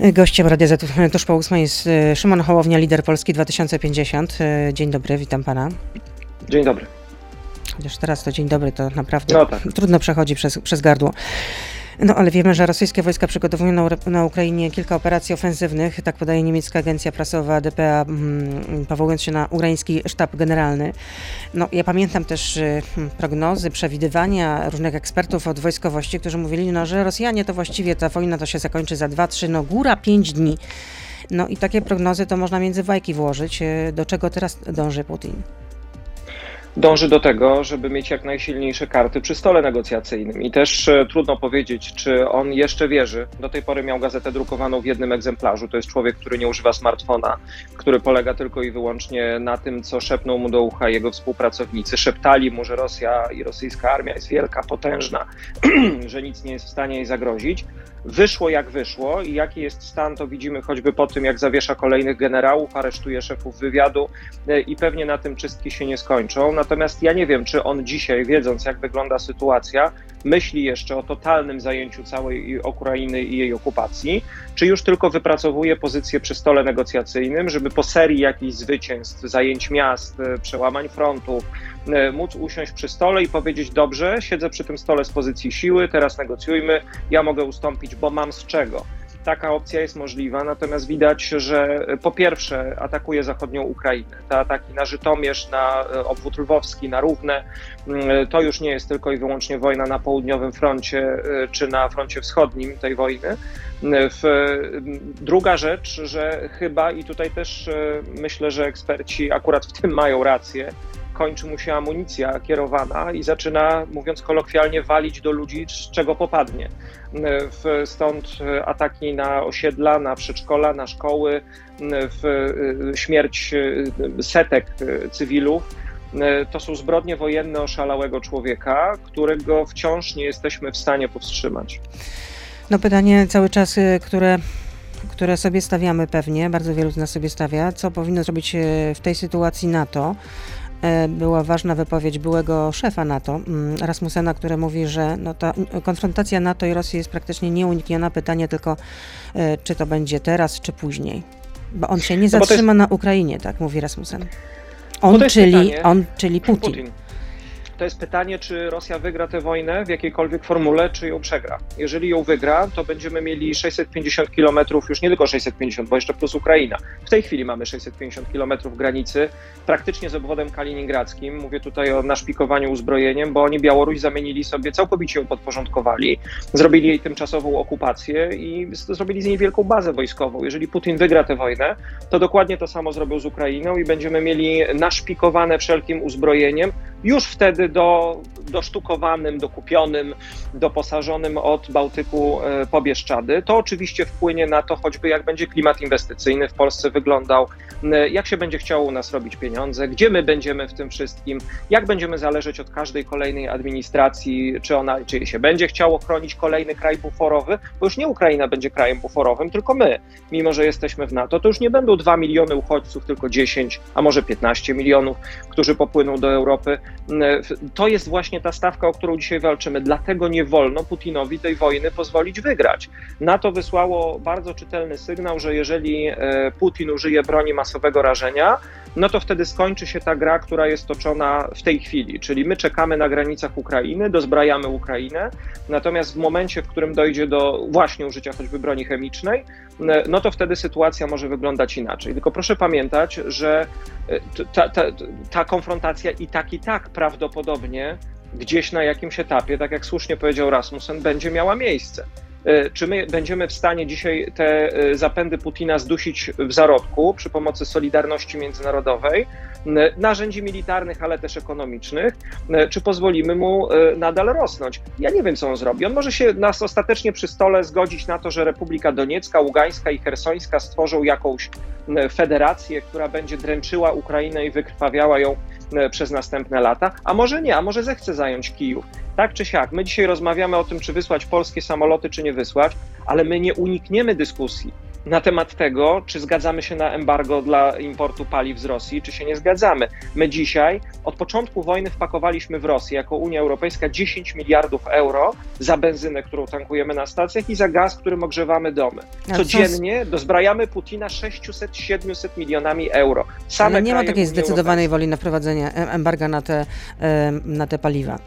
Gościem Radia Z tuż po ósmej jest e, Szymon Hołownia, lider Polski 2050. E, dzień dobry, witam pana. Dzień dobry. Chociaż teraz to dzień dobry, to naprawdę no tak. trudno przechodzi przez, przez gardło. No ale wiemy, że rosyjskie wojska przygotowują na, na Ukrainie kilka operacji ofensywnych, tak podaje niemiecka agencja prasowa DPA, mm, powołując się na ukraiński sztab generalny. No ja pamiętam też y, hmm, prognozy, przewidywania różnych ekspertów od wojskowości, którzy mówili, no, że Rosjanie to właściwie ta wojna to się zakończy za 2-3, no góra 5 dni. No i takie prognozy to można między bajki włożyć. Y, do czego teraz dąży Putin? Dąży do tego, żeby mieć jak najsilniejsze karty przy stole negocjacyjnym. I też e, trudno powiedzieć, czy on jeszcze wierzy. Do tej pory miał gazetę drukowaną w jednym egzemplarzu. To jest człowiek, który nie używa smartfona, który polega tylko i wyłącznie na tym, co szepnął mu do ucha jego współpracownicy. Szeptali mu, że Rosja i rosyjska armia jest wielka, potężna, że nic nie jest w stanie jej zagrozić. Wyszło jak wyszło i jaki jest stan, to widzimy choćby po tym, jak zawiesza kolejnych generałów, aresztuje szefów wywiadu e, i pewnie na tym czystki się nie skończą. Natomiast ja nie wiem, czy on dzisiaj, wiedząc jak wygląda sytuacja, myśli jeszcze o totalnym zajęciu całej Ukrainy i jej okupacji, czy już tylko wypracowuje pozycję przy stole negocjacyjnym, żeby po serii jakichś zwycięstw, zajęć miast, e, przełamań frontów, e, móc usiąść przy stole i powiedzieć: Dobrze, siedzę przy tym stole z pozycji siły, teraz negocjujmy, ja mogę ustąpić, bo mam z czego taka opcja jest możliwa, natomiast widać, że po pierwsze atakuje zachodnią Ukrainę. Te ataki na Żytomierz, na e, obwód lwowski, na Równe, mm, to już nie jest tylko i wyłącznie wojna na południowym froncie e, czy na froncie wschodnim tej wojny. W, druga rzecz, że chyba i tutaj też e, myślę, że eksperci akurat w tym mają rację, kończy mu się amunicja kierowana i zaczyna, mówiąc kolokwialnie, walić do ludzi, z czego popadnie. Stąd ataki na osiedla, na przedszkola, na szkoły, w śmierć setek cywilów. To są zbrodnie wojenne oszalałego człowieka, którego wciąż nie jesteśmy w stanie powstrzymać. No pytanie cały czas, y, które które sobie stawiamy pewnie, bardzo wielu z nas sobie stawia, co powinno zrobić y, w tej sytuacji NATO, była ważna wypowiedź byłego szefa NATO, mm, Rasmusena, który mówi, że no ta konfrontacja NATO i Rosji jest praktycznie nieunikniona. Pytanie tylko, e, czy to będzie teraz, czy później. Bo on się nie no zatrzyma no jest... na Ukrainie, tak mówi Rasmussen. On, no czyli, on czyli Putin. Putin to jest pytanie, czy Rosja wygra tę wojnę w jakiejkolwiek formule, czy ją przegra. Jeżeli ją wygra, to będziemy mieli 650 kilometrów, już nie tylko 650, bo jeszcze plus Ukraina. W tej chwili mamy 650 kilometrów granicy, praktycznie z obwodem kaliningradzkim. Mówię tutaj o naszpikowaniu uzbrojeniem, bo oni Białoruś zamienili sobie, całkowicie ją podporządkowali, zrobili jej tymczasową okupację i zrobili z niej wielką bazę wojskową. Jeżeli Putin wygra tę wojnę, to dokładnie to samo zrobią z Ukrainą i będziemy mieli naszpikowane wszelkim uzbrojeniem, już wtedy do, dosztukowanym, dokupionym, doposażonym od Bałtyku e, po Bieszczady. To oczywiście wpłynie na to choćby jak będzie klimat inwestycyjny w Polsce wyglądał, jak się będzie chciało u nas robić pieniądze, gdzie my będziemy w tym wszystkim, jak będziemy zależeć od każdej kolejnej administracji, czy ona, czy się będzie chciało chronić kolejny kraj buforowy, bo już nie Ukraina będzie krajem buforowym, tylko my, mimo że jesteśmy w NATO, to już nie będą 2 miliony uchodźców, tylko 10, a może 15 milionów, którzy popłyną do Europy. To jest właśnie ta stawka, o którą dzisiaj walczymy. Dlatego nie wolno Putinowi tej wojny pozwolić wygrać. NATO wysłało bardzo czytelny sygnał, że jeżeli e, Putin użyje broni masowego rażenia, no to wtedy skończy się ta gra, która jest toczona w tej chwili. Czyli my czekamy na granicach Ukrainy, dozbrajamy Ukrainę, natomiast w momencie, w którym dojdzie do właśnie użycia choćby broni chemicznej, no to wtedy sytuacja może wyglądać inaczej. Tylko proszę pamiętać, że e, ta, ta, ta konfrontacja i tak, i tak prawdopodobnie gdzieś na jakimś etapie, tak jak słusznie powiedział Rasmussen, będzie miała miejsce. E, czy my będziemy w stanie dzisiaj te e, zapędy Putina zdusić w zarodku przy pomocy solidarności międzynarodowej, narzędzi militarnych, ale też ekonomicznych, czy pozwolimy mu e, nadal rosnąć? Ja nie wiem, co on zrobi. On może się nas ostatecznie przy stole zgodzić na to, że Republika Doniecka, Ługańska i Hersońska stworzą jakąś federację, która będzie dręczyła Ukrainę i wykrwawiała ją przez następne lata, a może nie, a może zechce zająć Kijów. Tak czy siak, my dzisiaj rozmawiamy o tym, czy wysłać polskie samoloty, czy nie wysłać, ale my nie unikniemy dyskusji na temat tego, czy zgadzamy się na embargo dla importu paliw z Rosji, czy się nie zgadzamy. My dzisiaj od początku wojny wpakowaliśmy w Rosję jako Unia Europejska 10 miliardów euro za benzynę, którą tankujemy na stacjach i za gaz, którym ogrzewamy domy. Codziennie dozbrajamy Putina 600-700 milionami euro. Same Ale nie ma takiej zdecydowanej woli na wprowadzenie embarga na te, na te paliwa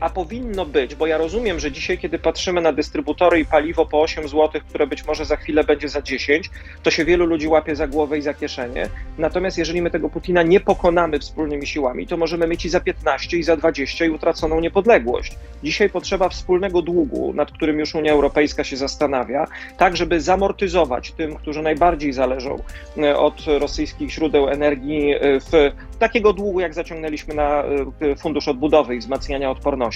a powinno być, bo ja rozumiem, że dzisiaj, kiedy patrzymy na dystrybutory i paliwo po 8 zł, które być może za chwilę będzie za 10, to się wielu ludzi łapie za głowę i za kieszenie. Natomiast jeżeli my tego Putina nie pokonamy wspólnymi siłami, to możemy mieć i za 15, i za 20 i utraconą niepodległość. Dzisiaj potrzeba wspólnego długu, nad którym już Unia Europejska się zastanawia, tak żeby zamortyzować tym, którzy najbardziej zależą e, od rosyjskich źródeł energii, e, w takiego długu, jak zaciągnęliśmy na e, Fundusz Odbudowy i wzmacniania odporności.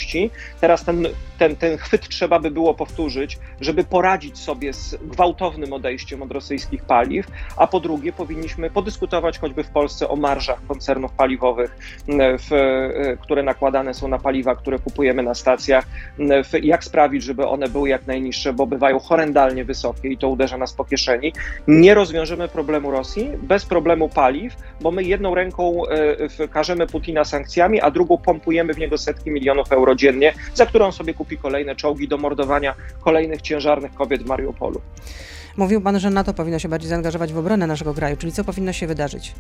Teraz ten, ten, ten chwyt trzeba by było powtórzyć, żeby poradzić sobie z gwałtownym odejściem od rosyjskich paliw, a po drugie powinniśmy podyskutować choćby w Polsce o marżach koncernów paliwowych, w, które nakładane są na paliwa, które kupujemy na stacjach jak sprawić, żeby one były jak najniższe, bo bywają horrendalnie wysokie i to uderza nas po kieszeni. Nie rozwiążemy problemu Rosji bez problemu paliw, bo my jedną ręką e, karzemy Putina sankcjami, a drugą pompujemy w niego setki milionów euro dziennie, za którą sobie kupi kolejne czołgi do mordowania kolejnych ciężarnych kobiet w Mariupolu. Mówił pan, że NATO powinno się bardziej zaangażować w obronę naszego kraju, czyli co powinno się wydarzyć?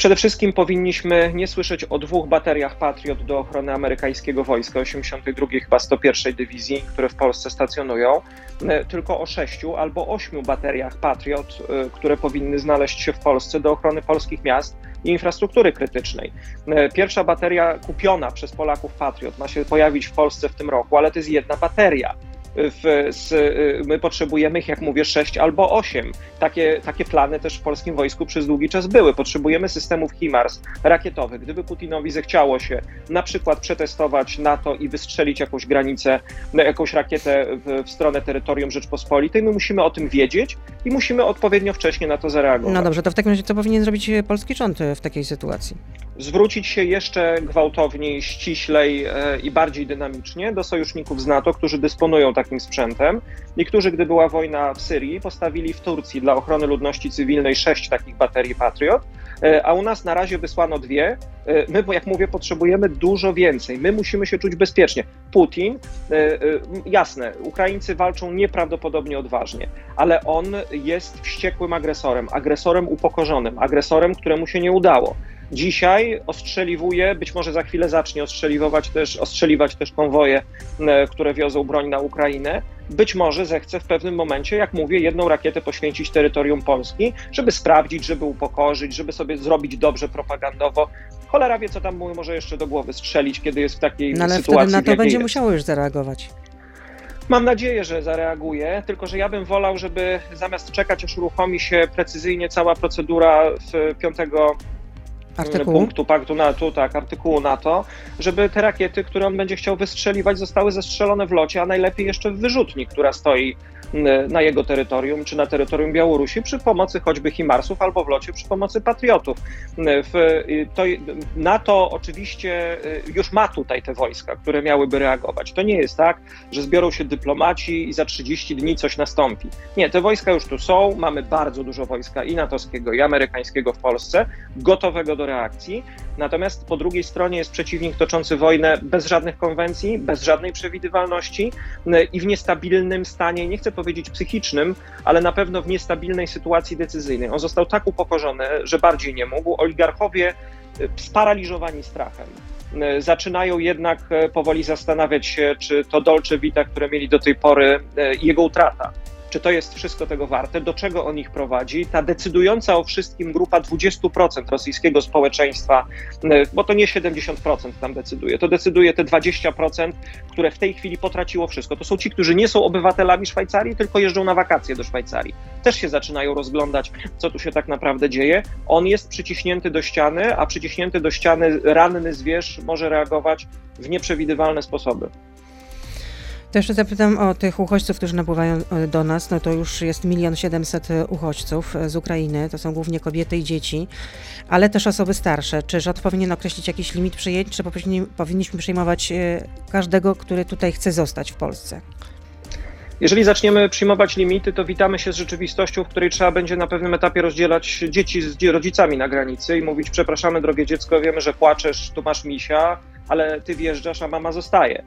Przede wszystkim powinniśmy nie słyszeć o dwóch bateriach Patriot do ochrony amerykańskiego wojska 82 chyba 101 dywizji, które w Polsce stacjonują, e, tylko o sześciu albo ośmiu bateriach Patriot, e, które powinny znaleźć się w Polsce do ochrony polskich miast i infrastruktury krytycznej. E, pierwsza bateria kupiona przez Polaków Patriot ma się pojawić w Polsce w tym roku, ale to jest jedna bateria w, z, y, my potrzebujemy ich, jak mówię, sześć albo osiem. Takie, takie plany też w polskim wojsku przez długi czas były. Potrzebujemy systemów HIMARS rakietowych. Gdyby Putinowi zechciało się na przykład przetestować NATO i wystrzelić jakąś granicę, jakąś rakietę w, w stronę terytorium Rzeczpospolitej, my musimy o tym wiedzieć i musimy odpowiednio wcześnie na to zareagować. No dobrze, to w takim razie co powinien zrobić polski rząd w takiej sytuacji? zwrócić się jeszcze gwałtowniej, ściślej e, i bardziej dynamicznie do sojuszników z NATO, którzy dysponują takim sprzętem. Niektórzy, gdy była wojna w Syrii, postawili w Turcji dla ochrony ludności cywilnej sześć takich baterii Patriot, e, a u nas na razie wysłano dwie. E, my, jak mówię, potrzebujemy dużo więcej. My musimy się czuć bezpiecznie. Putin, jasne, Ukraińcy walczą nieprawdopodobnie odważnie, ale on jest wściekłym agresorem, agresorem upokorzonym, agresorem, któremu się nie udało. Dzisiaj ostrzeliwuje, być może za chwilę zacznie ostrzeliwać też, ostrzeliwać też konwoje, e, które wiozą broń na Ukrainę. Być może zechce w pewnym momencie, jak mówię, jedną rakietę poświęcić terytorium Polski, żeby sprawdzić, żeby upokorzyć, żeby sobie zrobić dobrze propagandowo. Cholera wie, co tam mu może jeszcze do głowy strzelić, kiedy jest w takiej no, ale sytuacji. Ale na to będzie jest. musiało już zareagować. Mam nadzieję, że zareaguje, tylko że ja bym wolał, żeby zamiast czekać, aż uruchomi się precyzyjnie cała procedura w 5 artykułu? punktu paktu NATO, tak, artykułu NATO, żeby te rakiety, które on będzie chciał wystrzeliwać, zostały zestrzelone w locie, a najlepiej jeszcze w wyrzutni, która stoi na jego terytorium czy na terytorium Białorusi przy pomocy choćby Himarsów albo w locie przy pomocy Patriotów. W, to, NATO oczywiście y, już ma tutaj te wojska, które miałyby reagować. To nie jest tak, że zbiorą się dyplomaci i za 30 dni coś nastąpi. Nie, te wojska już tu są, mamy bardzo dużo wojska i natowskiego, i amerykańskiego w Polsce, gotowego do reakcji. Natomiast po drugiej stronie jest przeciwnik toczący wojnę bez żadnych konwencji, bez żadnej przewidywalności i w niestabilnym stanie, nie chcę powiedzieć psychicznym, ale na pewno w niestabilnej sytuacji decyzyjnej. On został tak upokorzony, że bardziej nie mógł. Oligarchowie y, sparaliżowani strachem y, zaczynają jednak y, powoli zastanawiać się, czy to Dolce Vita, które mieli do tej pory, jego utrata czy to jest wszystko tego warte, do czego on ich prowadzi. Ta decydująca o wszystkim grupa 20% rosyjskiego społeczeństwa, e, bo to nie 70% tam decyduje, to decyduje te 20%, które w tej chwili potraciło wszystko. To są ci, którzy nie są obywatelami Szwajcarii, tylko jeżdżą na wakacje do Szwajcarii. Też się zaczynają rozglądać, co tu się tak naprawdę dzieje. On jest przyciśnięty do ściany, a przyciśnięty do ściany ranny zwierz może reagować w nieprzewidywalne sposoby. To jeszcze zapytam o tych uchodźców, którzy napływają e, do nas. No to już jest milion siedemset e, uchodźców e, z Ukrainy. To są głównie kobiety i dzieci, ale też osoby starsze. Czy rząd powinien określić jakiś limit przyjęć, czy powinniśmy przyjmować każdego, który tutaj chce zostać w Polsce? Jeżeli zaczniemy przyjmować limity, to witamy się z rzeczywistością, w której trzeba będzie na pewnym etapie rozdzielać dzieci z rodzicami na granicy i mówić: Przepraszamy, drogie dziecko, wiemy, że płaczesz, tu masz misia, ale ty wjeżdżasz, a mama zostaje.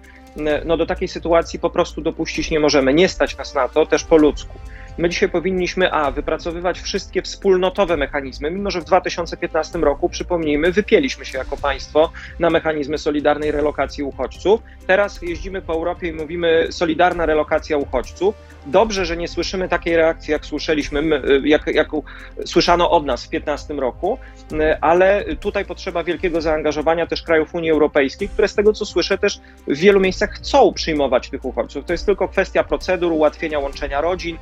No do takiej sytuacji po prostu dopuścić nie możemy. Nie stać nas na to, też po ludzku. My dzisiaj powinniśmy, a, wypracowywać wszystkie wspólnotowe mechanizmy, mimo że w 2015 roku, przypomnijmy, wypieliśmy się jako państwo na mechanizmy solidarnej relokacji uchodźców. Teraz jeździmy po Europie i mówimy solidarna relokacja uchodźców. Dobrze, że nie słyszymy takiej reakcji, jak słyszeliśmy, jak, jak słyszano od nas w 2015 roku, ale tutaj potrzeba wielkiego zaangażowania też krajów Unii Europejskiej, które z tego co słyszę też w wielu miejscach chcą przyjmować tych uchodźców. To jest tylko kwestia procedur, ułatwienia łączenia rodzin,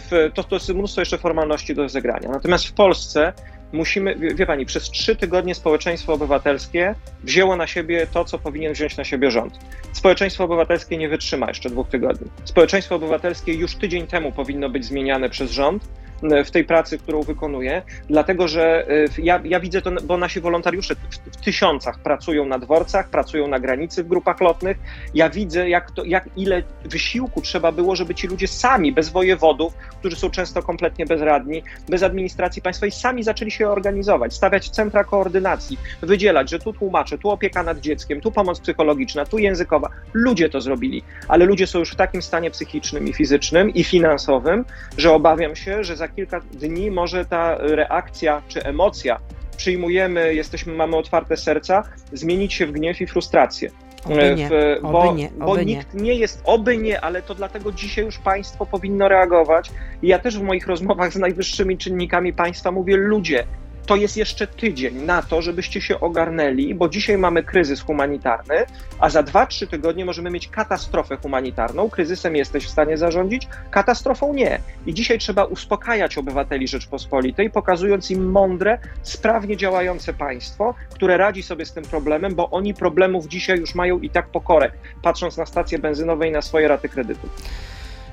w, to, to jest mnóstwo jeszcze formalności do rozegrania. Natomiast w Polsce musimy, wie pani, przez trzy tygodnie społeczeństwo obywatelskie wzięło na siebie to, co powinien wziąć na siebie rząd. Społeczeństwo obywatelskie nie wytrzyma jeszcze dwóch tygodni. Społeczeństwo obywatelskie już tydzień temu powinno być zmieniane przez rząd w tej pracy, którą wykonuję, dlatego że e, ja, ja widzę to, bo nasi wolontariusze w, w, tysiącach pracują na dworcach, pracują na granicy w grupach lotnych. Ja widzę, jak to, jak ile wysiłku trzeba było, żeby ci ludzie sami, bez wojewodów, którzy są często kompletnie bezradni, bez administracji państwowej, sami zaczęli się organizować, stawiać centra koordynacji, wydzielać, że tu tłumacze, tu opieka nad dzieckiem, tu pomoc psychologiczna, tu językowa. Ludzie to zrobili, ale ludzie są już w takim stanie psychicznym i fizycznym i finansowym, że obawiam się, że za za kilka dni może ta reakcja czy emocja, przyjmujemy, jesteśmy, mamy otwarte serca, zmienić się w gniew i frustrację. Oby nie, w, bo, oby nie, oby bo nikt nie. nie jest, oby nie, ale to dlatego dzisiaj już państwo powinno reagować. I ja też w moich rozmowach z najwyższymi czynnikami państwa mówię, ludzie, to jest jeszcze tydzień na to, żebyście się ogarnęli, bo dzisiaj mamy kryzys humanitarny, a za 2-3 tygodnie możemy mieć katastrofę humanitarną. Kryzysem jesteś w stanie zarządzić, katastrofą nie. I dzisiaj trzeba uspokajać obywateli Rzeczpospolitej, pokazując im mądre, sprawnie działające państwo, które radzi sobie z tym problemem, bo oni problemów dzisiaj już mają i tak pokorek, patrząc na stacje benzynowe i na swoje raty kredytu.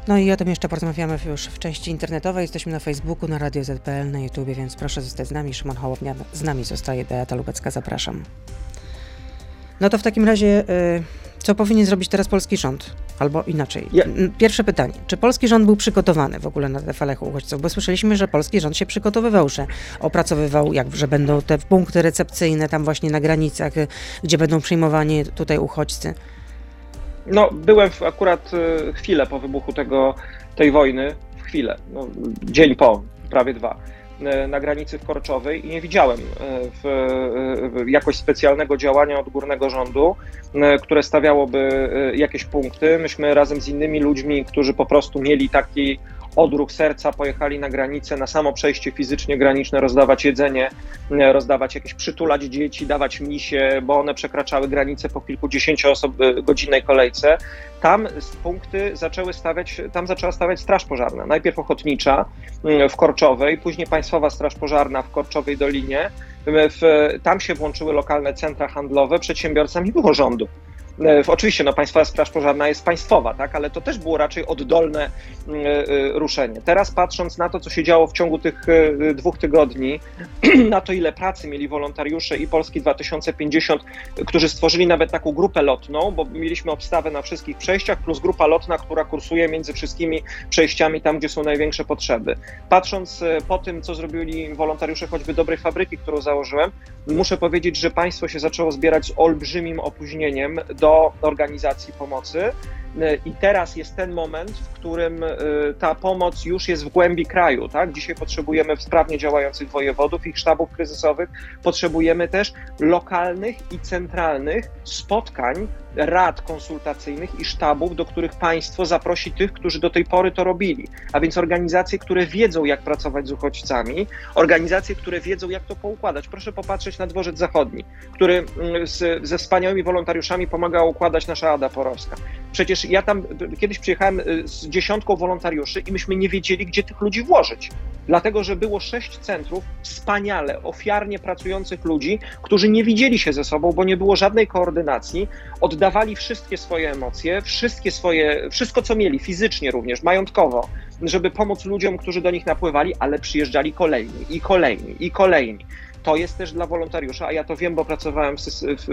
No i o tym jeszcze porozmawiamy już w części internetowej. Jesteśmy na Facebooku, na Radio ZPL, na YouTube, więc proszę zostać z nami. Szymon Hołownia z nami zostaje, Beata Lubecka, zapraszam. No to w takim razie, y, co powinien zrobić teraz polski rząd? Albo inaczej. Pierwsze pytanie. Czy polski rząd był przygotowany w ogóle na te fale uchodźców? Bo słyszeliśmy, że polski rząd się przygotowywał, że opracowywał, jak, że będą te punkty recepcyjne tam właśnie na granicach, y, gdzie będą przyjmowani tutaj uchodźcy. No, byłem w, akurat y, chwilę po wybuchu tego, tej wojny, w chwilę, no, dzień po, prawie dwa, na granicy w Korczowej i nie widziałem y, w, w jakoś specjalnego działania od górnego rządu, które stawiałoby jakieś punkty. Myśmy razem z innymi ludźmi, którzy po prostu mieli taki odruch serca, pojechali na granicę, na samo przejście fizycznie graniczne, rozdawać jedzenie, e, rozdawać jakieś, przytulać dzieci, dawać misie, bo one przekraczały granicę po kilkudziesięciogodzinnej e, kolejce. Tam punkty zaczęły stawiać, tam zaczęła stawiać Straż Pożarna. Najpierw ochotnicza w Korczowej, później Państwowa Straż Pożarna w Korczowej Dolinie. W, tam się włączyły lokalne centra handlowe, przedsiębiorcami było rządu. E, oczywiście, no, Państwowa Straż Pożarna jest państwowa, tak, ale to też było raczej oddolne e, e, ruszenie. Teraz patrząc na to, co się działo w ciągu tych dwóch tygodni, na to, ile pracy mieli wolontariusze i Polski 2050, którzy stworzyli nawet taką grupę lotną, bo mieliśmy obstawę na wszystkich przejściach, plus grupa lotna, która kursuje między wszystkimi przejściami tam, gdzie są największe potrzeby. Patrząc po tym, co zrobili wolontariusze choćby dobrej fabryki, którą założyłem, muszę powiedzieć, że państwo się zaczęło zbierać z olbrzymim opóźnieniem do organizacji pomocy. I teraz jest ten moment, w którym y, ta pomoc już jest w głębi kraju. Tak? Dzisiaj potrzebujemy sprawnie działających wojewodów i sztabów kryzysowych. Potrzebujemy też lokalnych i centralnych spotkań rad konsultacyjnych i sztabów, do których państwo zaprosi tych, którzy do tej pory to robili. A więc organizacje, które wiedzą, jak pracować z uchodźcami, organizacje, które wiedzą, jak to poukładać. Proszę popatrzeć na dworzec zachodni, który mm, z, ze wspaniałymi wolontariuszami pomaga układać nasza Ada Porowska. Przecież ja tam kiedyś przyjechałem y, z dziesiątką wolontariuszy i myśmy nie wiedzieli, gdzie tych ludzi włożyć. Dlatego, że było sześć centrów wspaniale, ofiarnie pracujących ludzi, którzy nie widzieli się ze sobą, bo nie było żadnej koordynacji, oddawali wszystkie swoje emocje, wszystkie swoje, wszystko co mieli, fizycznie również, majątkowo, żeby pomóc ludziom, którzy do nich napływali, ale przyjeżdżali kolejni i kolejni i kolejni. To jest też dla wolontariusza, a ja to wiem, bo pracowałem w,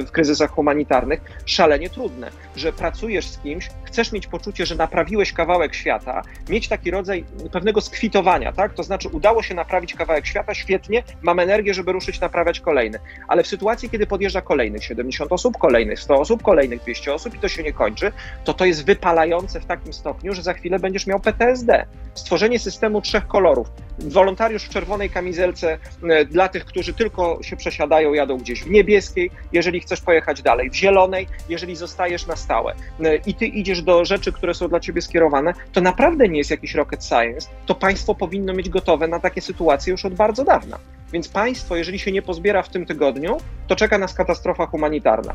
w, kryzysach humanitarnych, szalenie trudne, że pracujesz z kimś, chcesz mieć poczucie, że naprawiłeś kawałek świata, mieć taki rodzaj pewnego skwitowania, tak? To znaczy udało się naprawić kawałek świata, świetnie, mam energię, żeby ruszyć, naprawiać kolejny. Ale w sytuacji, kiedy podjeżdża kolejnych 70 osób, kolejnych 100 osób, kolejnych 200 osób i to się nie kończy, to to jest wypalające w takim stopniu, że za chwilę będziesz miał PTSD. Stworzenie systemu trzech kolorów. Wolontariusz w czerwonej kamizelce e, dla tych, którzy tylko się przesiadają, jadą gdzieś w niebieskiej, jeżeli chcesz pojechać dalej, w zielonej, jeżeli zostajesz na stałe e, i ty idziesz do rzeczy, które są dla ciebie skierowane, to naprawdę nie jest jakiś rocket science. To państwo powinno mieć gotowe na takie sytuacje już od bardzo dawna. Więc państwo, jeżeli się nie pozbiera w tym tygodniu, to czeka nas katastrofa humanitarna.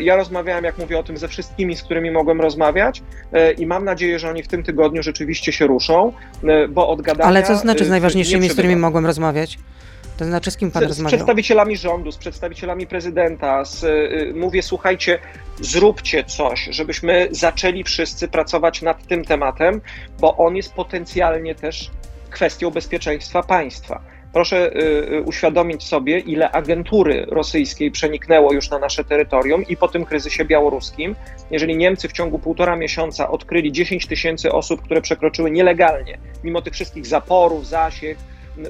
Ja rozmawiałem, jak mówię o tym, ze wszystkimi, z którymi mogłem rozmawiać e, i mam nadzieję, że oni w tym tygodniu rzeczywiście się ruszą, e, bo od gadania... Ale co znaczy z najważniejszymi, z którymi mogłem rozmawiać? To znaczy, z kim pan z, rozmawiał? Z przedstawicielami rządu, z przedstawicielami prezydenta. Z, y, mówię, słuchajcie, zróbcie coś, żebyśmy zaczęli wszyscy pracować nad tym tematem, bo on jest potencjalnie też kwestią bezpieczeństwa państwa. Proszę y, y, uświadomić sobie, ile agentury rosyjskiej przeniknęło już na nasze terytorium i po tym kryzysie białoruskim. Jeżeli Niemcy w ciągu półtora miesiąca odkryli 10 tysięcy osób, które przekroczyły nielegalnie, mimo tych wszystkich zaporów, zasiek,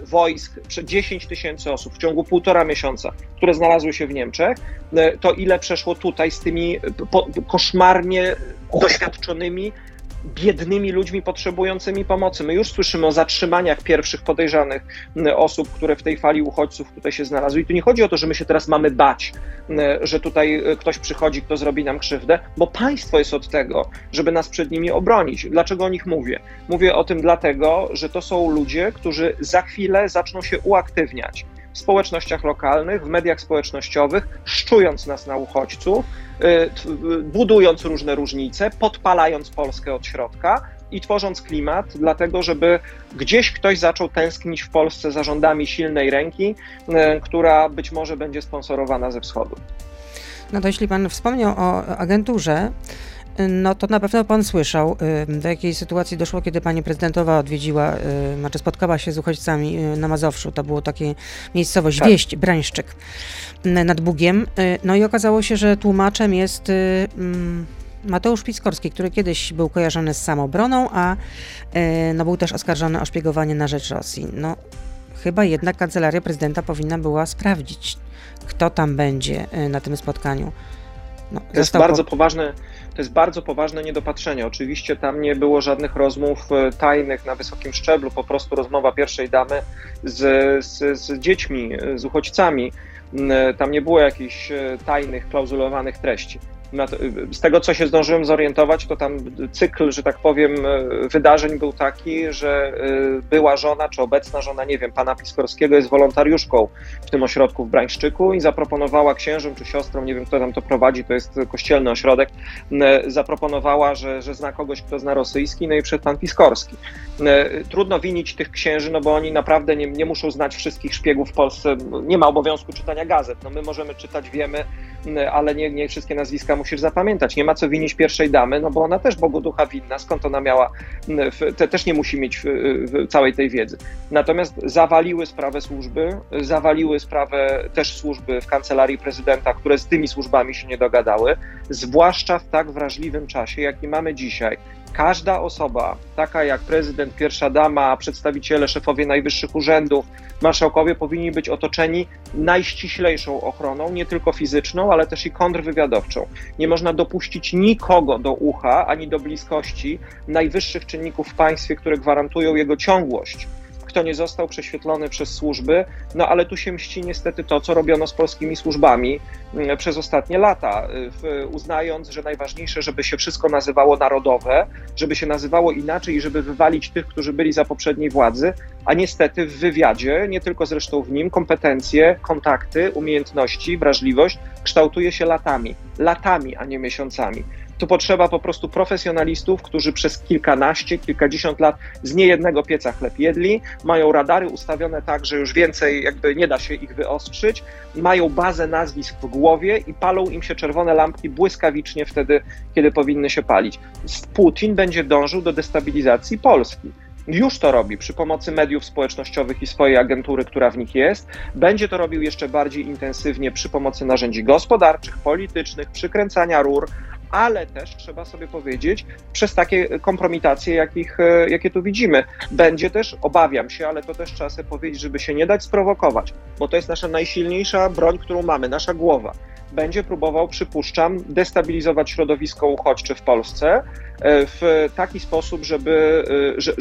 wojsk, 10 tysięcy osób w ciągu półtora miesiąca, które znalazły się w Niemczech, y, to ile przeszło tutaj z tymi koszmarnie doświadczonymi biednymi ludźmi potrzebującymi pomocy. My już słyszymy o zatrzymaniach pierwszych podejrzanych osób, które w tej fali uchodźców tutaj się znalazły. I tu nie chodzi o to, że my się teraz mamy bać, że tutaj e, ktoś przychodzi, kto zrobi nam krzywdę, bo państwo jest od tego, żeby nas przed nimi obronić. Dlaczego o nich mówię? Mówię o tym dlatego, że to są ludzie, którzy za chwilę zaczną się uaktywniać w społecznościach lokalnych, w mediach społecznościowych, szczując nas na uchodźców, y, budując różne różnice, podpalając Polskę od środka i tworząc klimat, dlatego żeby gdzieś ktoś zaczął tęsknić w Polsce za rządami silnej ręki, y, która być może będzie sponsorowana ze wschodu. No to jeśli pan wspomniał o agenturze, no to na pewno pan słyszał, y, do jakiej sytuacji doszło, kiedy pani prezydentowa odwiedziła, y, znaczy spotkała się z uchodźcami y, na Mazowszu. To było takie miejscowość tak. Wieść, Brańszczyk nad Bugiem. No i okazało się, że tłumaczem jest mm, Mateusz Piskorski, który kiedyś był kojarzony z samobroną, a no, był też oskarżony o szpiegowanie na rzecz Rosji. No, chyba jednak kancelaria prezydenta powinna była sprawdzić, kto tam będzie na tym spotkaniu. No, to jest bardzo po... poważne to jest bardzo poważne niedopatrzenie. Oczywiście tam nie było żadnych rozmów e, tajnych na wysokim szczeblu, po prostu rozmowa pierwszej damy z, z, z dziećmi, e, z uchodźcami. E, tam nie było jakichś tajnych, klauzulowanych treści z tego, co się zdążyłem zorientować, to tam cykl, że tak powiem, wydarzeń był taki, że y, była żona, czy obecna żona, nie wiem, pana Piskorskiego jest wolontariuszką w tym ośrodku w Brańszczyku i zaproponowała księżom czy siostrom, nie wiem, kto tam to prowadzi, to jest kościelny ośrodek, zaproponowała, że, że zna kogoś, kto zna rosyjski, no i przed pan Piskorski. Trudno winić tych księży, no bo oni naprawdę nie, nie muszą znać wszystkich szpiegów w Polsce, nie ma obowiązku czytania gazet, no my możemy czytać, wiemy, ale nie, nie wszystkie nazwiska musisz zapamiętać. Nie ma co winić pierwszej damy, no bo ona też Bogu ducha winna, skąd ona miała, te, też nie musi mieć całej tej wiedzy. Natomiast zawaliły sprawę służby, zawaliły sprawę też służby w kancelarii prezydenta, które z tymi służbami się nie dogadały, zwłaszcza w tak wrażliwym czasie, jaki mamy dzisiaj, każda osoba, taka jak prezydent, pierwsza dama, przedstawiciele, szefowie najwyższych urzędów, marszałkowie powinni być otoczeni najściślejszą ochroną, nie tylko fizyczną, ale też i kontrwywiadowczą. Nie można dopuścić nikogo do ucha ani do bliskości najwyższych czynników w państwie, które gwarantują jego ciągłość kto nie został prześwietlony przez służby, no ale tu się mści niestety to, co robiono z polskimi służbami mm, przez ostatnie lata, uznając, że najważniejsze, żeby się wszystko nazywało narodowe, żeby się nazywało inaczej i żeby wywalić tych, którzy byli za poprzedniej władzy, a niestety w wywiadzie, nie tylko zresztą w nim, kompetencje, kontakty, umiejętności, wrażliwość kształtuje się latami, latami, a nie miesiącami. Tu potrzeba po prostu profesjonalistów, którzy przez kilkanaście, kilkadziesiąt lat z niejednego pieca chleb jedli, mają radary ustawione tak, że już więcej jakby nie da się ich wyostrzyć, mają bazę nazwisk w głowie i palą im się czerwone lampki błyskawicznie wtedy, kiedy powinny się palić. Putin będzie dążył do destabilizacji Polski już to robi przy pomocy mediów społecznościowych i swojej agentury, która w nich jest. Będzie to robił jeszcze bardziej intensywnie przy pomocy narzędzi gospodarczych, politycznych, przykręcania rur, ale też trzeba sobie powiedzieć, przez takie kompromitacje, jakich, e, jakie tu widzimy. Będzie też, obawiam się, ale to też trzeba sobie powiedzieć, żeby się nie dać sprowokować, bo to jest nasza najsilniejsza broń, którą mamy, nasza głowa. Będzie próbował, przypuszczam, destabilizować środowisko uchodźcze w Polsce e, w taki sposób, żeby,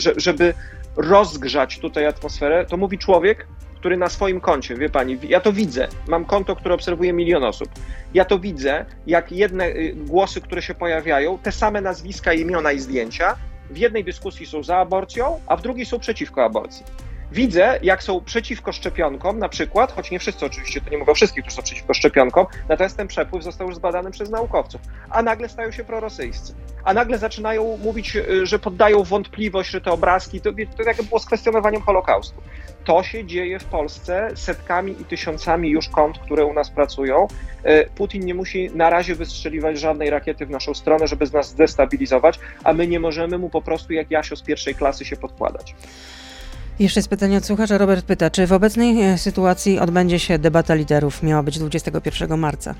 e, żeby rozgrzać tutaj atmosferę. To mówi człowiek, który na swoim koncie, wie pani, ja to widzę, mam konto, które obserwuje milion osób. Ja to widzę, jak jedne y, głosy, które się pojawiają, te same nazwiska, imiona i zdjęcia, w jednej dyskusji są za aborcją, a w drugiej są przeciwko aborcji. Widzę, jak są przeciwko szczepionkom, na przykład, choć nie wszyscy oczywiście, to nie mówię o wszystkich, którzy są przeciwko szczepionkom, natomiast ten przepływ został już zbadany przez naukowców, a nagle stają się prorosyjscy. A nagle zaczynają mówić, y, że poddają wątpliwość, że te obrazki, to, to jak było z kwestionowaniem Holokaustu. To się dzieje w Polsce setkami i tysiącami już kont, które u nas pracują. Y, Putin nie musi na razie wystrzeliwać żadnej rakiety w naszą stronę, żeby z nas zdestabilizować, a my nie możemy mu po prostu jak Jasio z pierwszej klasy się podkładać. Jeszcze jest pytanie od słuchacza. Robert pyta, czy w obecnej e, sytuacji odbędzie się debata liderów? Miała być 21 marca.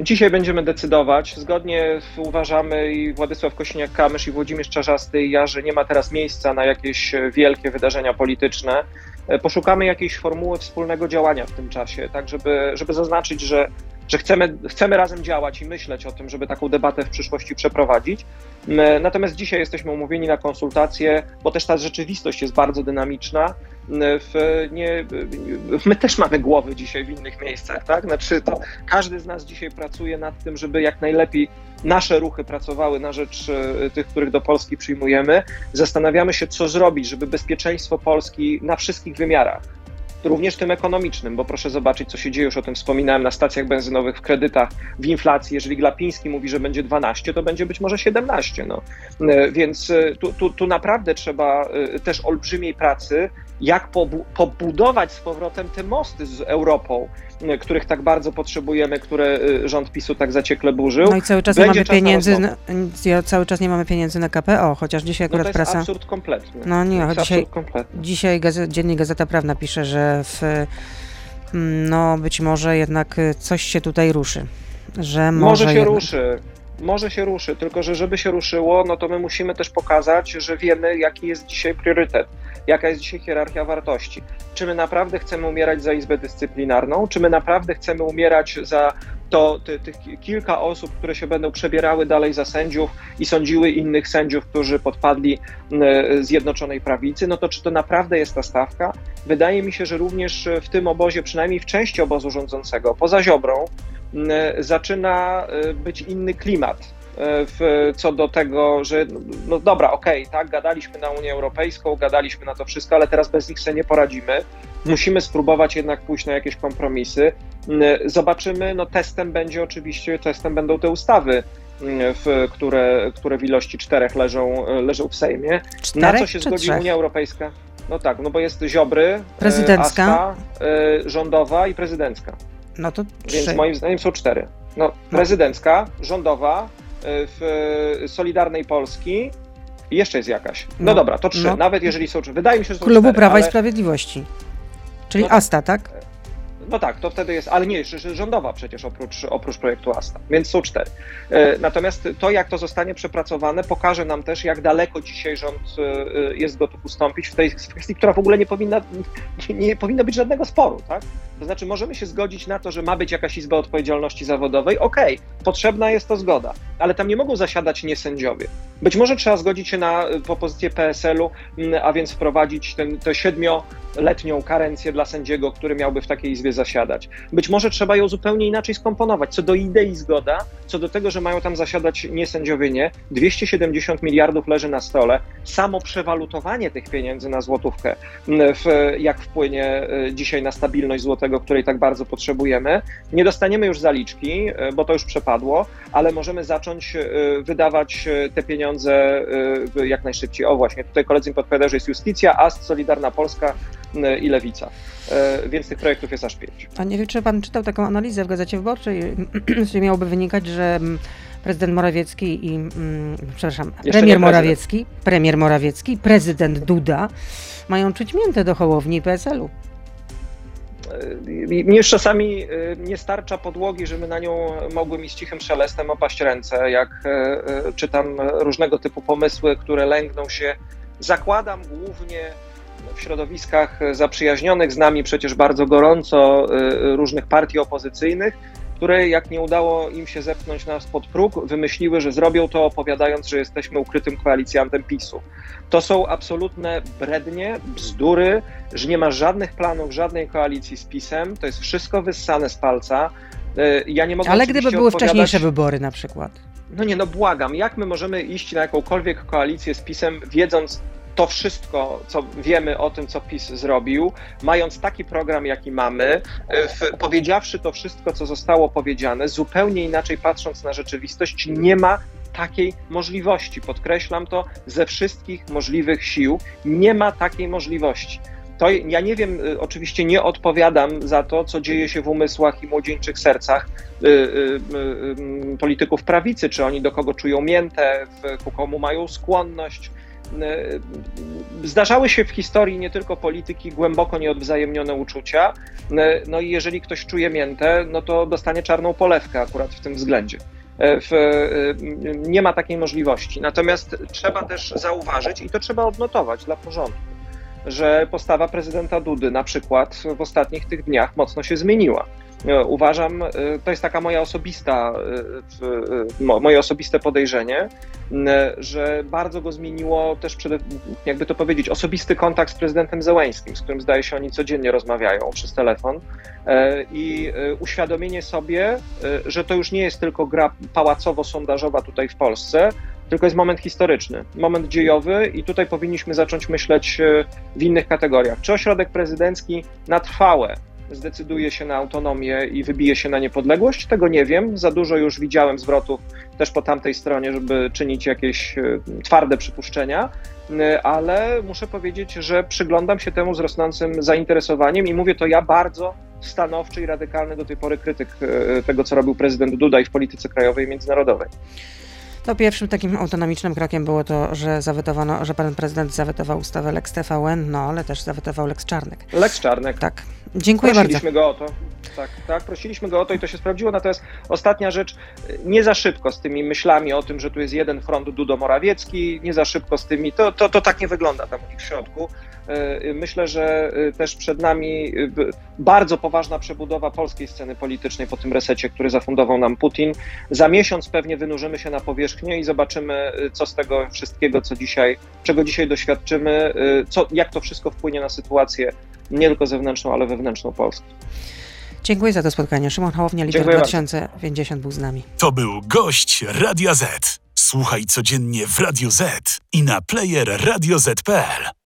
Dzisiaj będziemy decydować. Zgodnie uważamy i Władysław Kośniak-Kamysz i Włodzimierz Czarzasty i ja, że nie ma teraz miejsca na jakieś wielkie wydarzenia polityczne. E, poszukamy jakiejś formuły wspólnego działania w tym czasie, tak żeby, żeby zaznaczyć, że że chcemy, chcemy razem działać i myśleć o tym, żeby taką debatę w przyszłości przeprowadzić. Natomiast dzisiaj jesteśmy umówieni na konsultacje, bo też ta rzeczywistość jest bardzo dynamiczna. W nie, my też mamy głowy dzisiaj w innych miejscach, tak? Znaczy, to każdy z nas dzisiaj pracuje nad tym, żeby jak najlepiej nasze ruchy pracowały na rzecz e, tych, których do Polski przyjmujemy. Zastanawiamy się, co zrobić, żeby bezpieczeństwo Polski na wszystkich wymiarach również tym ekonomicznym, bo proszę zobaczyć, co się dzieje, już o tym wspominałem, na stacjach benzynowych, w kredytach, w inflacji. Jeżeli Glapiński mówi, że będzie 12, to będzie być może 17. No. E, więc e, tu, tu, tu naprawdę trzeba e, też olbrzymiej pracy, jak pobudować z powrotem te mosty z Europą, których tak bardzo potrzebujemy, które rząd PiSu tak zaciekle burzył. No i cały czas Będzie nie mamy pieniędzy, na, cały czas nie mamy pieniędzy na KPO, chociaż dzisiaj akurat no to jest prasa... absurd kompletny. No nie, dzisiaj, dzisiaj gazet, Dziennik Gazeta Prawna pisze, że w, mm, no być może jednak coś się tutaj ruszy. Że może, może się jednak... ruszy może się ruszy, tylko że żeby się ruszyło, no to my musimy też pokazać, że wiemy, jaki jest dzisiaj priorytet, jaka jest dzisiaj hierarchia wartości. Czy my naprawdę chcemy umierać za Izbę Dyscyplinarną, czy my naprawdę chcemy umierać za to ty, tych kilka osób, które się będą przebierały dalej za sędziów i sądziły innych sędziów, którzy podpadli Zjednoczonej Prawicy, no to czy to naprawdę jest ta stawka? Wydaje mi się, że również w tym obozie, przynajmniej w części obozu rządzącego, poza Ziobrą, zaczyna e, być inny klimat e, w, co do tego, że no, dobra, okej, okay, tak, gadaliśmy na Unię Europejską, gadaliśmy na to wszystko, ale teraz bez nich sobie nie poradzimy. Musimy spróbować jednak pójść na jakieś kompromisy. Zobaczymy, no testem będzie oczywiście, testem będą te ustawy, w, które, które w ilości czterech leżą, leżą w Sejmie. Czterech, na co się zgodzi trzech? Unia Europejska? No tak, no bo jest Ziobry, e, prezydencka, ASTA, rządowa i prezydencka. No to Więc moim zdaniem są cztery. No, no. prezydencka, rządowa, w Solidarnej Polski jeszcze jest jakaś. No, no dobra, to trzy. No. Nawet jeżeli są trzy. Wydaje mi się, że są Klubu cztery, Prawa ale... i Sprawiedliwości. Czyli no, ASTA, tak? No tak, to wtedy jest, ale nie, rządowa przecież oprócz, oprócz projektu ASTA, więc są cztery. E, natomiast to, jak to zostanie przepracowane, pokaże nam też, jak daleko dzisiaj rząd e, jest gotów ustąpić w tej kwestii, która w ogóle nie powinna, nie, powinno być żadnego sporu, tak? To znaczy, możemy się zgodzić na to, że ma być jakaś izba odpowiedzialności zawodowej. Okej, okay, potrzebna jest to zgoda, ale tam nie mogą zasiadać niesędziowie. Być może trzeba zgodzić się na propozycję PSL-u, a więc wprowadzić tę siedmioletnią karencję dla sędziego, który miałby w takiej izbie zasiadać. Być może trzeba ją zupełnie inaczej skomponować. Co do idei zgoda, co do tego, że mają tam zasiadać niesędziowie nie, 270 miliardów leży na stole. Samo przewalutowanie tych pieniędzy na złotówkę, w, jak wpłynie y, dzisiaj na stabilność złotego tego, której tak bardzo potrzebujemy. Nie dostaniemy już zaliczki, e, bo to już przepadło, ale możemy zacząć e, wydawać te pieniądze jak najszybciej. O właśnie, tutaj koledzy mi podpowiadają, że jest Justicja, AST, Solidarna Polska i Lewica. Więc tych projektów jest aż pięć. A nie wiem, czy pan czytał taką analizę w Gazecie Wyborczej, z której miałoby wynikać, że prezydent Morawiecki i, mm, przepraszam, premier Morawiecki, premier Morawiecki, prezydent Duda mają czuć miętę do Hołowni PSL-u. Mnie już czasami y, nie starcza podłogi, żeby na nią mogły mi z cichym szelestem opaść ręce, jak y, y, czytam różnego typu pomysły, które lęgną się, zakładam głównie w środowiskach zaprzyjaźnionych z nami przecież bardzo gorąco różnych partii opozycyjnych, które jak nie udało im się zepchnąć nas pod próg, wymyśliły, że zrobią to opowiadając, że jesteśmy ukrytym koalicjantem PiSu. To są absolutne brednie, bzdury, że nie ma żadnych planów, żadnej koalicji z PiSem, to jest wszystko wyssane z palca. E, ja nie mogę Ale gdyby były wcześniejsze wybory na przykład. No nie, no błagam, jak my możemy iść na jakąkolwiek koalicję z PiSem, wiedząc, to wszystko, co wiemy o tym, co PiS zrobił, mając taki program, jaki mamy, w, powiedziawszy to wszystko, co zostało powiedziane, zupełnie inaczej patrząc na rzeczywistość, nie ma takiej możliwości. Podkreślam to ze wszystkich możliwych sił. Nie ma takiej możliwości. To ja nie wiem, y, oczywiście nie odpowiadam za to, co dzieje się w umysłach i młodzieńczych sercach y, y, y, polityków prawicy, czy oni do kogo czują miętę, ku komu mają skłonność. E, zdarzały się w historii nie tylko polityki głęboko nieodwzajemnione uczucia. E, no i jeżeli ktoś czuje miętę, no to dostanie czarną polewkę akurat w tym względzie. E, w, nie ma takiej możliwości. Natomiast trzeba też zauważyć, i to trzeba odnotować dla porządku, że postawa prezydenta Dudy na przykład w ostatnich tych dniach mocno się zmieniła. E, uważam, e, to jest taka moja osobista, e, moje osobiste podejrzenie, że bardzo go zmieniło też, przede, jakby to powiedzieć, osobisty kontakt z prezydentem Zełęskim, z którym zdaje się oni codziennie rozmawiają przez telefon i uświadomienie sobie, że to już nie jest tylko gra pałacowo-sondażowa tutaj w Polsce, tylko jest moment historyczny, moment dziejowy i tutaj powinniśmy zacząć myśleć w innych kategoriach. Czy ośrodek prezydencki na trwałe zdecyduje się na autonomię i wybije się na niepodległość? Tego nie wiem. Za dużo już widziałem zwrotów też po tamtej stronie, żeby czynić jakieś e, twarde przypuszczenia, e, ale muszę powiedzieć, że przyglądam się temu z rosnącym zainteresowaniem i mówię to ja bardzo stanowczy i radykalny do tej pory krytyk e, tego, co robił prezydent Duda i w polityce krajowej i międzynarodowej. To pierwszym takim autonomicznym krokiem było to, że zawetowano, że pan prezydent zawetował ustawę Lex TVN, no ale też zawetował Lex Czarnek. Lex Czarnek. Tak. Dziękuję prosiliśmy bardzo. Prosiliśmy go o to. Tak, tak, prosiliśmy go o to i to się sprawdziło. Natomiast ostatnia rzecz, nie za szybko z tymi myślami o tym, że tu jest jeden front Dudo-Morawiecki, nie za szybko z tymi, to, to, to tak nie wygląda tam w środku. E, myślę, że e, też przed nami e, bardzo poważna przebudowa polskiej sceny politycznej po tym resecie, który zafundował nam Putin. Za miesiąc pewnie wynurzymy się na powierzchnię i zobaczymy, co z tego wszystkiego, co dzisiaj, czego dzisiaj doświadczymy, co, jak to wszystko wpłynie na sytuację nie tylko zewnętrzną, ale wewnętrzną Polski. Dziękuję za to spotkanie. Szymon Hołownia, lider 2050 był z nami. To był gość Radio Z. Słuchaj codziennie w Radio Z i na player radioz.pl.